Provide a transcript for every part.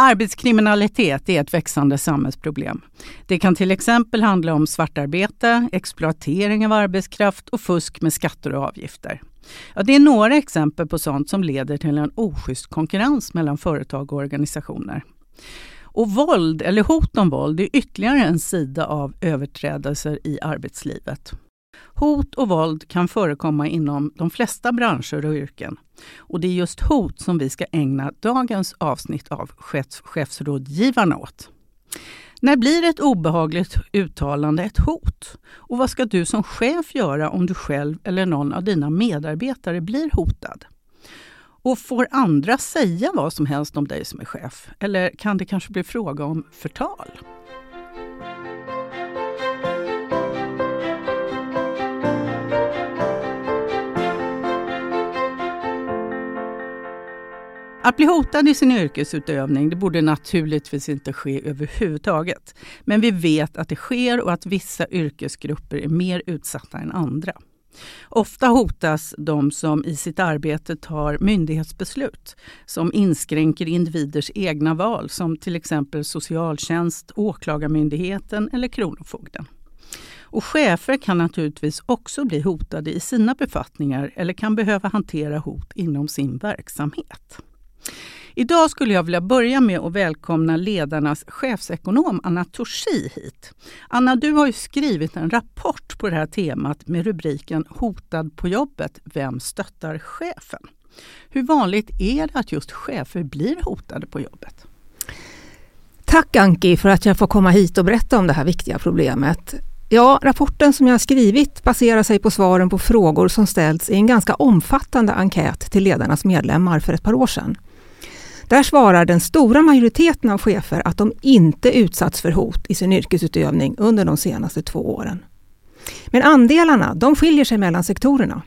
Arbetskriminalitet är ett växande samhällsproblem. Det kan till exempel handla om svartarbete, exploatering av arbetskraft och fusk med skatter och avgifter. Ja, det är några exempel på sånt som leder till en oschysst konkurrens mellan företag och organisationer. Och våld eller hot om våld är ytterligare en sida av överträdelser i arbetslivet. Hot och våld kan förekomma inom de flesta branscher och yrken. Och det är just hot som vi ska ägna dagens avsnitt av chefsrådgivarna åt. När blir ett obehagligt uttalande ett hot? Och vad ska du som chef göra om du själv eller någon av dina medarbetare blir hotad? Och får andra säga vad som helst om dig som är chef? Eller kan det kanske bli fråga om förtal? Att bli hotad i sin yrkesutövning det borde naturligtvis inte ske överhuvudtaget. Men vi vet att det sker och att vissa yrkesgrupper är mer utsatta än andra. Ofta hotas de som i sitt arbete tar myndighetsbeslut som inskränker individers egna val som till exempel socialtjänst, Åklagarmyndigheten eller Kronofogden. Och chefer kan naturligtvis också bli hotade i sina befattningar eller kan behöva hantera hot inom sin verksamhet. Idag skulle jag vilja börja med att välkomna ledarnas chefsekonom Anna Torsi hit. Anna, du har skrivit en rapport på det här temat med rubriken Hotad på jobbet, vem stöttar chefen? Hur vanligt är det att just chefer blir hotade på jobbet? Tack Anki för att jag får komma hit och berätta om det här viktiga problemet. Ja, rapporten som jag har skrivit baserar sig på svaren på frågor som ställts i en ganska omfattande enkät till ledarnas medlemmar för ett par år sedan. Där svarar den stora majoriteten av chefer att de inte utsatts för hot i sin yrkesutövning under de senaste två åren. Men andelarna de skiljer sig mellan sektorerna.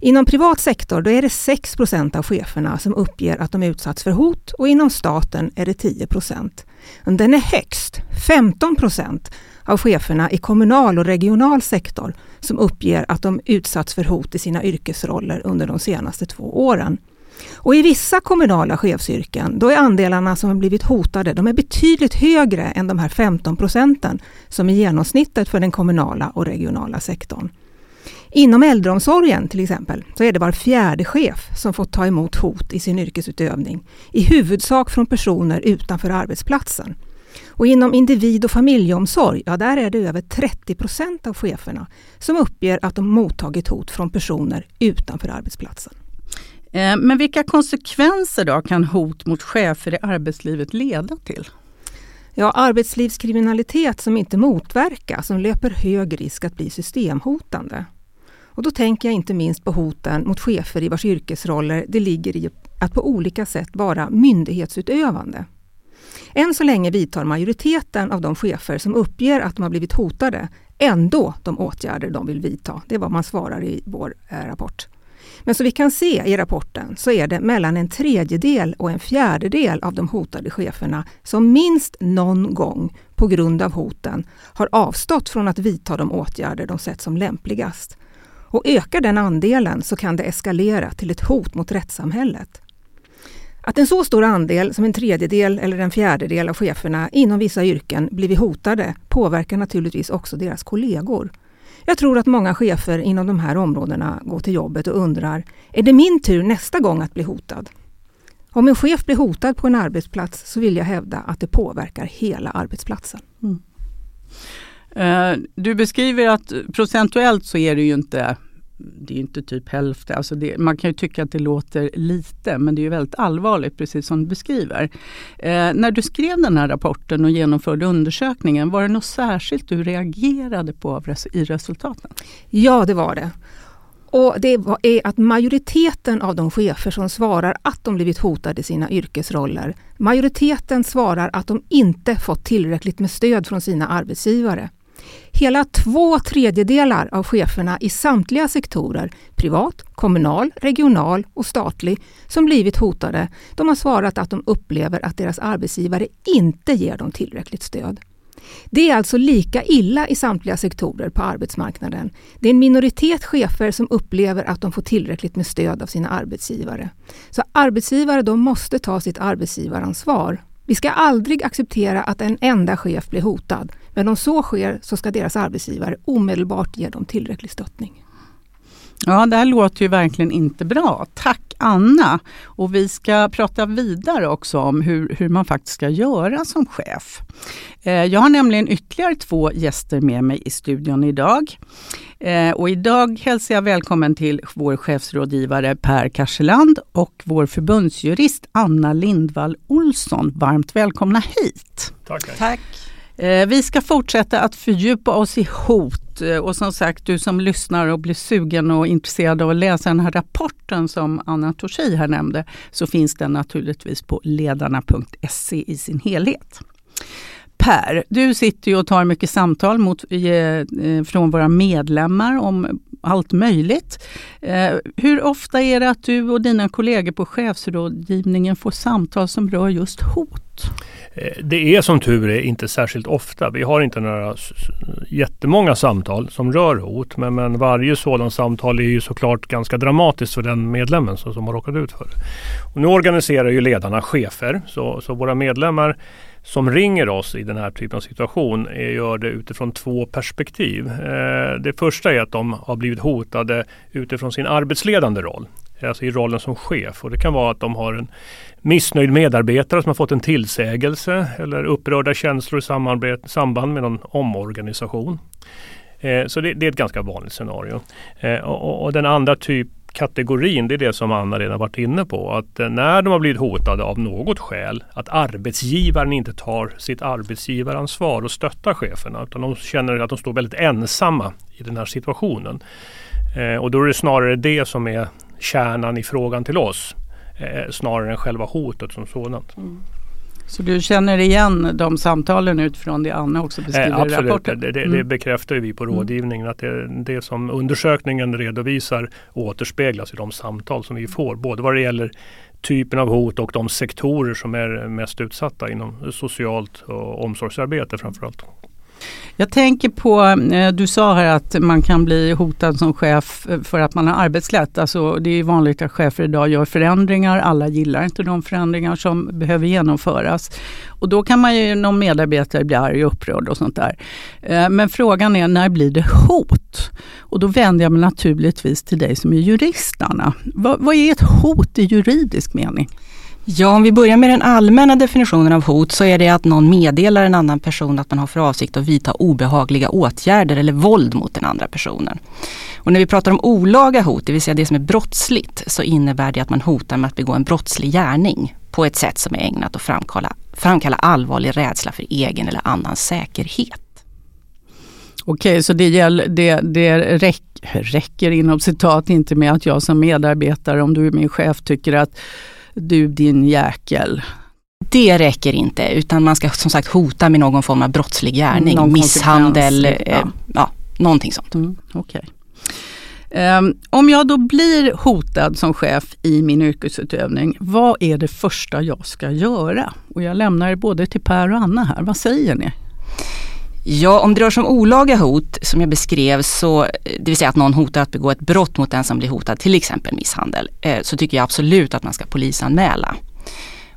Inom privat sektor då är det 6% av cheferna som uppger att de utsatts för hot och inom staten är det 10% Den är högst, 15% av cheferna i kommunal och regional sektor som uppger att de utsatts för hot i sina yrkesroller under de senaste två åren. Och I vissa kommunala chefsyrken då är andelarna som har blivit hotade de är betydligt högre än de här 15 procenten som är genomsnittet för den kommunala och regionala sektorn. Inom äldreomsorgen till exempel så är det var fjärde chef som fått ta emot hot i sin yrkesutövning. I huvudsak från personer utanför arbetsplatsen. Och inom individ och familjeomsorg, ja där är det över 30 procent av cheferna som uppger att de mottagit hot från personer utanför arbetsplatsen. Eh, men vilka konsekvenser då kan hot mot chefer i arbetslivet leda till? Ja, arbetslivskriminalitet som inte motverkas, som löper hög risk att bli systemhotande. Och då tänker jag inte minst på hoten mot chefer i vars yrkesroller det ligger i att på olika sätt vara myndighetsutövande. Än så länge vidtar majoriteten av de chefer som uppger att de har blivit hotade ändå de åtgärder de vill vidta. Det är vad man svarar i vår eh, rapport. Men som vi kan se i rapporten så är det mellan en tredjedel och en fjärdedel av de hotade cheferna som minst någon gång på grund av hoten har avstått från att vidta de åtgärder de sett som lämpligast. Och ökar den andelen så kan det eskalera till ett hot mot rättssamhället. Att en så stor andel som en tredjedel eller en fjärdedel av cheferna inom vissa yrken blivit hotade påverkar naturligtvis också deras kollegor. Jag tror att många chefer inom de här områdena går till jobbet och undrar, är det min tur nästa gång att bli hotad? Om en chef blir hotad på en arbetsplats så vill jag hävda att det påverkar hela arbetsplatsen. Mm. Eh, du beskriver att procentuellt så är det ju inte det är inte typ hälften. Alltså det, man kan ju tycka att det låter lite men det är ju väldigt allvarligt precis som du beskriver. Eh, när du skrev den här rapporten och genomförde undersökningen, var det något särskilt du reagerade på i resultaten? Ja, det var det. Och Det är att majoriteten av de chefer som svarar att de blivit hotade i sina yrkesroller, majoriteten svarar att de inte fått tillräckligt med stöd från sina arbetsgivare. Hela två tredjedelar av cheferna i samtliga sektorer, privat, kommunal, regional och statlig, som blivit hotade, de har svarat att de upplever att deras arbetsgivare inte ger dem tillräckligt stöd. Det är alltså lika illa i samtliga sektorer på arbetsmarknaden. Det är en minoritet chefer som upplever att de får tillräckligt med stöd av sina arbetsgivare. Så arbetsgivare de måste ta sitt arbetsgivaransvar vi ska aldrig acceptera att en enda chef blir hotad, men om så sker så ska deras arbetsgivare omedelbart ge dem tillräcklig stöttning. Ja, det här låter ju verkligen inte bra. Tack Anna! Och vi ska prata vidare också om hur, hur man faktiskt ska göra som chef. Eh, jag har nämligen ytterligare två gäster med mig i studion idag. Eh, och idag hälsar jag välkommen till vår chefsrådgivare Per Karseland och vår förbundsjurist Anna Lindvall Olsson. Varmt välkomna hit! Tack! Tack. Eh, vi ska fortsätta att fördjupa oss i hot eh, och som sagt du som lyssnar och blir sugen och intresserad av att läsa den här rapporten som Anna Torsi här nämnde så finns den naturligtvis på ledarna.se i sin helhet. Per, du sitter ju och tar mycket samtal mot, eh, från våra medlemmar om allt möjligt. hur ofta är det att du och dina kollegor på chefsrådgivningen får samtal som rör just hot? Eh, det är som tur är inte särskilt ofta. Vi har inte några jättemånga samtal som rör hot. Men, men varje sådant samtal är ju såklart ganska dramatiskt för den medlemmen som, som har råkat ut för det. Och nu organiserar ju ledarna chefer. Så, så våra medlemmar som ringer oss i den här typen av situation gör det utifrån två perspektiv. Eh, det första är att de har blivit hotade utifrån sin arbetsledande roll. Alltså i rollen som chef. Och det kan vara att de har en missnöjd medarbetare som har fått en tillsägelse eller upprörda känslor i samband med någon omorganisation. Eh, så det, det, är ett ganska vanligt scenario. Eh, och, och, den andra typ kategorin, det är det som Anna redan varit inne på. Att eh, när de har blivit hotade av något skäl, att arbetsgivaren inte tar sitt arbetsgivaransvar och stöttar cheferna. Utan de känner att de står väldigt ensamma i den här situationen. Eh, och då är det snarare det som är kärnan i frågan till oss eh, snarare än själva hotet som sådant. Mm. Så du känner igen de samtalen utifrån det Anna också beskriver eh, absolut. i rapporten? Det, det, mm. det bekräftar vi på mm. rådgivningen mm. att det, det som undersökningen redovisar återspeglas i de samtal som vi får. Både vad det gäller typen av hot och de sektorer som är mest utsatta inom socialt och omsorgsarbete framförallt. Jag tänker på, eh, du sa här att man kan bli hotad som chef eh, för att man har arbetslätt. Alltså, det är vanligt att chefer idag gör förändringar. Alla gillar inte de förändringar som behöver genomföras. Och då kan man ju, någon medarbetare bli arg och upprörd och sånt där. Eh, men frågan är, när blir det hot? Och då vänder jag mig naturligtvis till dig som är juristarna. Vad, vad är ett hot i juridisk mening? Ja, om vi börjar med den allmänna definitionen av hot så är det att någon meddelar en annan person att man har för avsikt att vidta obehagliga åtgärder eller våld mot den andra personen. Och när vi pratar om olaga hot, det vill säga det som är brottsligt, så innebär det att man hotar med att begå en brottslig gärning på ett sätt som är ägnat att framkalla, framkalla allvarlig rädsla för egen eller annans säkerhet. Okej, så det, gäller, det, det räck, räcker inom citat inte med att jag som medarbetare, om du är min chef, tycker att du din jäkel. Det räcker inte utan man ska som sagt hota med någon form av brottslig gärning, någon misshandel, ja. Eh, ja, någonting sånt. Mm, okay. Um, ehm, om jag då blir hotad som chef i min yrkesutövning, vad är det första jag ska göra? Och jag lämnar både till Per och Anna här. Vad säger ni? Ja, om det rör sig om olaga hot som jag beskrev, så, eh, det vill säga att någon hotar att begå ett brott mot den som blir hotad, till exempel misshandel, eh, så tycker jag absolut att man ska polisanmäla.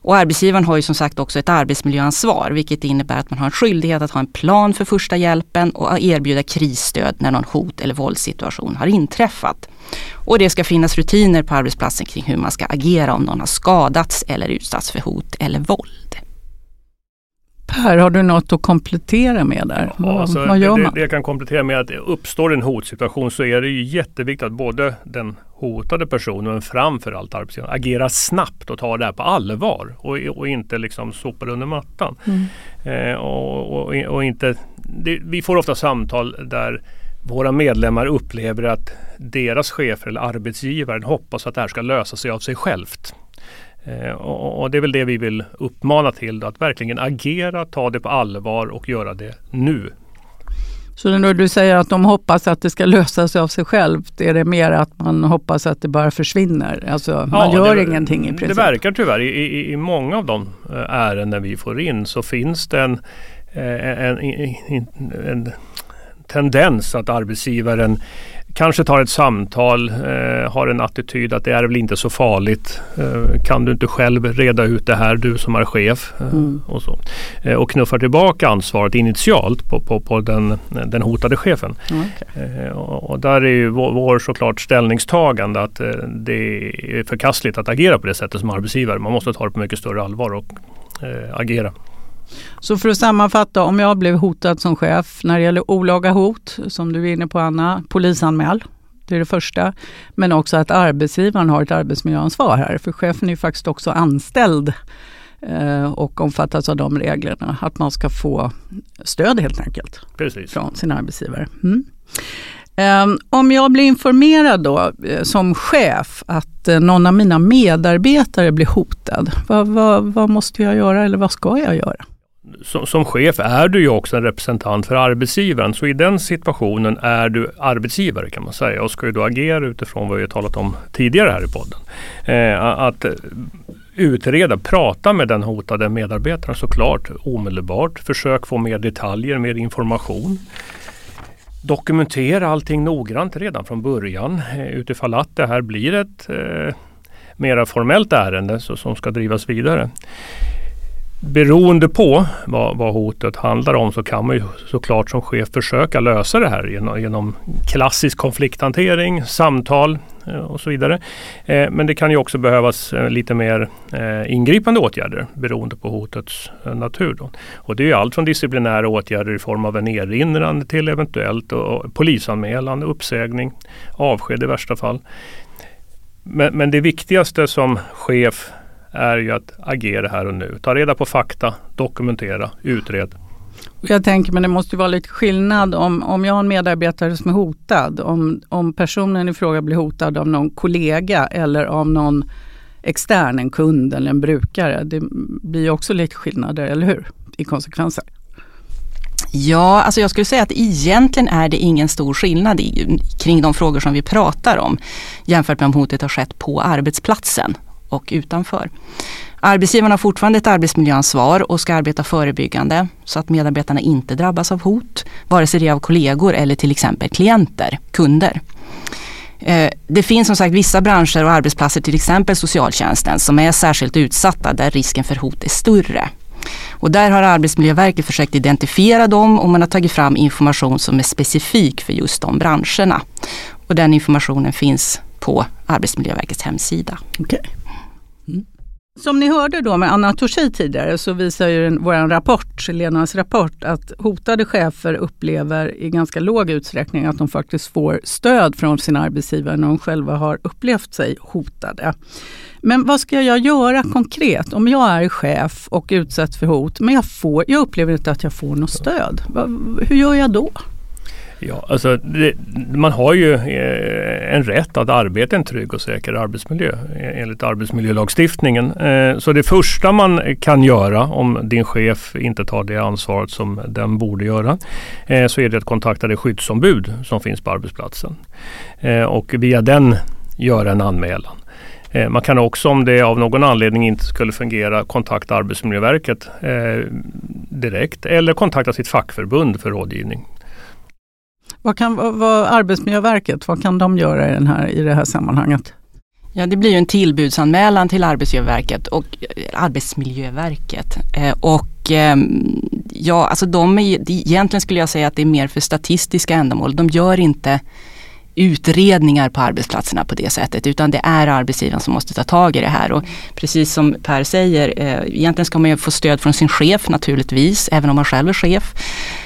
Och arbetsgivaren har ju som sagt också ett arbetsmiljöansvar vilket innebär att man har en skyldighet att ha en plan för första hjälpen och erbjuda krisstöd när någon hot eller våldssituation har inträffat. Och det ska finnas rutiner på arbetsplatsen kring hur man ska agera om någon har skadats eller utsatts för hot eller våld. Per, har du något att komplettera med där? Ja, alltså, vad gör det, man? Det, jag kan komplettera med att uppstår en hotsituation så är det ju jätteviktigt att både den hotade personen men framförallt arbetsgivaren agerar snabbt och tar det här på allvar och, och inte liksom sopar under mattan. Mm. Eh, och, och, och, inte, det, vi får ofta samtal där våra medlemmar upplever att deras chefer eller arbetsgivaren hoppas att det här ska lösa sig av sig självt. Eh, och, det är väl det vi vill uppmana till, att verkligen agera, ta det på allvar och göra det nu. Så när du säger att de hoppas att det ska lösa sig av sig självt, är det mer att man hoppas att det bara försvinner? Alltså man gör det, ingenting i princip? Det verkar tyvärr. I, i, I många av de eh, ärenden vi får in så finns det en, eh, en, en, en tendens att arbetsgivaren kanske tar ett samtal, eh, har en attityd att det är väl inte så farligt. Eh, kan du inte själv reda ut det här, du som är chef? Eh, mm. och, så. Eh, och knuffar tillbaka ansvaret initialt på, på, på den, den hotade chefen. Okay. Och, och, där är ju vår, vår såklart ställningstagande att det är förkastligt att agera på det sättet som arbetsgivare. Man måste ta det på mycket större allvar och agera. Så för att sammanfatta, om jag blev hotad som chef när det gäller olaga hot, som du är inne på Anna, polisanmäl. Det är det första. Men också att arbetsgivaren har ett arbetsmiljöansvar här. För chefen är ju faktiskt också anställd eh, och omfattas av de reglerna. Att man ska få stöd helt enkelt Precis. från sin arbetsgivare. Mm. Um, om jag blir informerad då eh, som chef att någon av mina medarbetare blir hotad, vad, vad, vad, måste jag göra eller vad ska jag göra? Som, som, chef är du ju också en representant för arbetsgivaren. Så i den situationen är du arbetsgivare kan man säga och ska ju då agera utifrån vad vi har talat om tidigare här i podden. Eh, att eh, utreda, prata med den hotade medarbetaren såklart omedelbart. Försök få mer detaljer, mer information. Dokumentera allting noggrant redan från början eh, utifall att det här blir ett eh, mera formellt ärende så, som ska drivas vidare. Beroende på vad, vad, hotet handlar om så kan man ju såklart som chef försöka lösa det här genom, genom klassisk konflikthantering, samtal eh, och så vidare. Eh, men det kan ju också behövas eh, lite mer eh, ingripande åtgärder beroende på hotets eh, natur. Då. Och det är allt från disciplinära åtgärder i form av en erinran till eventuellt och, och polisanmälan, uppsägning, avsked i värsta fall. Men, men det viktigaste som chef är ju att agera här och nu. Ta reda på fakta, dokumentera, utred. Jag tänker, men det måste vara lite skillnad om, om jag har en medarbetare som är hotad. Om, om personen i fråga blir hotad av någon kollega eller av någon extern, en kund eller en brukare. Det blir också lite skillnader, eller hur? I konsekvenser. Ja, alltså jag skulle säga att egentligen är det ingen stor skillnad i, kring de frågor som vi pratar om jämfört med om hotet har skett på arbetsplatsen och utanför. Arbetsgivaren har fortfarande ett arbetsmiljöansvar och ska arbeta förebyggande så att medarbetarna inte drabbas av hot, vare sig det är av kollegor eller till exempel klienter, kunder. Eh, det finns som sagt vissa branscher och arbetsplatser, till exempel socialtjänsten, som är särskilt utsatta där risken för hot är större. Och där har Arbetsmiljöverket försökt identifiera dem och man har tagit fram information som är specifik för just de branscherna. Och den informationen finns på Arbetsmiljöverkets hemsida. Okay. Som ni hörde då med Anna Torsi tidigare så visar ju vår rapport, Lenas rapport, att hotade chefer upplever i ganska låg utsträckning att de faktiskt får stöd från sin arbetsgivare när de själva har upplevt sig hotade. Men vad ska jag göra konkret om jag är chef och utsätts för hot men jag, får, jag upplever inte att jag får något stöd? Hur gör jag då? Ja, alltså det, man har ju eh, en rätt att arbeta i en trygg och säker arbetsmiljö eh, enligt arbetsmiljölagstiftningen. Eh, så det första man kan göra om din chef inte tar det ansvaret som den borde göra så är det att kontakta det skyddsombud som finns på arbetsplatsen och via den göra en anmälan. Man kan också om det av någon anledning inte skulle fungera kontakta Arbetsmiljöverket eh, direkt eller kontakta sitt fackförbund för rådgivning. Vad kan vad, Arbetsmiljöverket, vad kan de göra i, den här, i det här sammanhanget? Ja, det blir ju en tillbudsanmälan till Arbetsmiljöverket och eh, Arbetsmiljöverket. Eh, och ehm, ja, alltså de är, egentligen skulle jag säga att det är mer för statistiska ändamål. De gör inte utredningar på arbetsplatserna på det sättet utan det är arbetsgivaren som måste ta tag i det här. Och precis som Per säger, eh, egentligen ska man ju få stöd från sin chef naturligtvis, även om man själv är chef.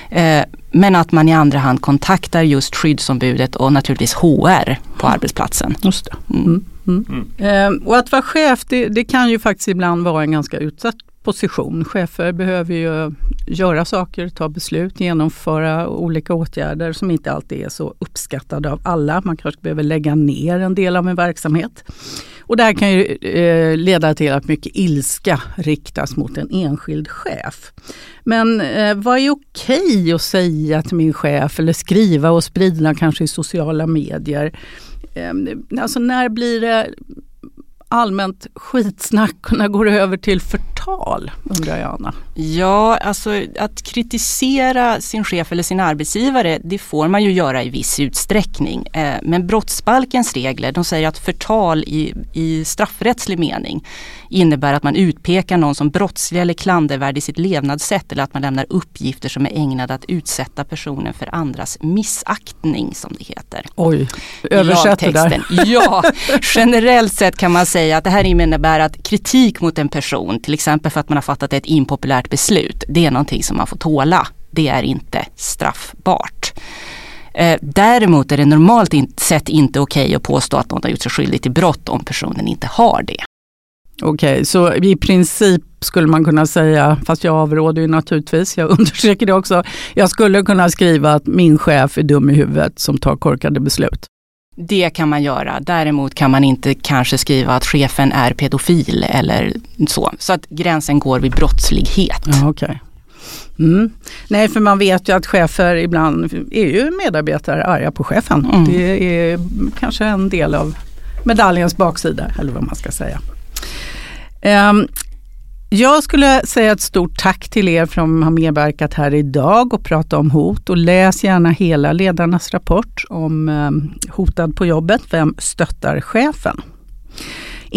Eh, men att man i andra hand kontaktar just skyddsombudet och naturligtvis HR på arbetsplatsen. Just det. Mm. Mm. Mm. Eh, och att vara chef det, det, kan ju faktiskt ibland vara en ganska utsatt position. Chefer behöver ju göra saker, ta beslut, genomföra olika åtgärder som inte alltid är så uppskattade av alla. Man kanske behöver lägga ner en del av en verksamhet. Och det här kan ju eh, leda till att mycket ilska riktas mot en enskild chef. Men eh, vad är okej att säga till min chef eller skriva och sprida kanske i sociala medier? Eh, alltså när blir det allmänt skitsnack kunna gå över till förtal, undrar jag Anna? Ja, alltså att kritisera sin chef eller sin arbetsgivare, det får man ju göra i viss utsträckning. Eh, men brottsbalkens regler, de säger att förtal i, i straffrättslig mening innebär att man utpekar någon som brottslig eller klandervärd i sitt levnadssätt eller att man lämnar uppgifter som är ägnade att utsätta personen för andras missaktning som det heter. Oj, översätt det där. Ja, generellt sett kan man säga att det här innebär att kritik mot en person, till exempel för att man har fattat ett impopulärt beslut, det är någonting som man får tåla. Det är inte straffbart. Eh, däremot är det normalt sett inte okej okay att påstå att någon har gjort sig skyldig till brott om personen inte har det. Okej, okay, så i princip skulle man kunna säga, fast jag avråder ju naturligtvis, jag undersöker det också, jag skulle kunna skriva att min chef är dum i huvudet som tar korkade beslut. Det kan man göra. Däremot kan man inte kanske skriva att chefen är pedofil eller så. Så att gränsen går vid brottslighet. Ja, okay. Mm. Nej, för man vet ju att chefer ibland är ju medarbetare arga på chefen. Mm. Det är kanske en del av medaljens baksida, eller vad man ska säga. Um, jag skulle säga ett stort tack till er som har medverkat här idag och pratat om hot. Och läs gärna hela ledarnas rapport om eh, hotad på jobbet. Vem stöttar chefen?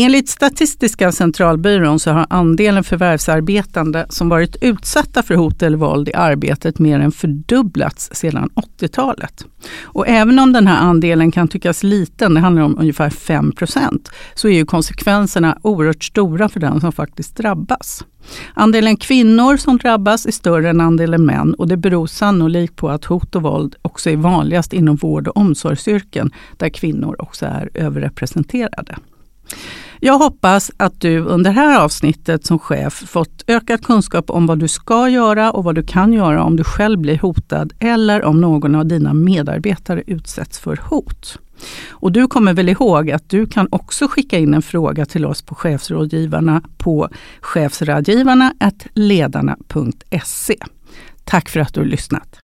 Enligt Statistiska centralbyrån så har andelen förvärvsarbetande som varit utsatta för hot eller våld i arbetet mer än fördubblats sedan 80-talet. Och även om den här andelen kan tyckas liten, det handlar om ungefär 5 procent så är ju konsekvenserna oerhört stora för den som faktiskt drabbas. Andelen kvinnor som drabbas är större än andelen män och det beror sannolikt på att hot och våld också är vanligast inom vård och omsorgsyrken där kvinnor också är överrepresenterade. Jag hoppas att du under det här avsnittet som chef fått ökad kunskap om vad du ska göra och vad du kan göra om du själv blir hotad eller om någon av dina medarbetare utsätts för hot. Och du kommer väl ihåg att du kan också skicka in en fråga till oss på chefsrådgivarna på chefsrådgivarna ledarna.se. Tack för att du har lyssnat.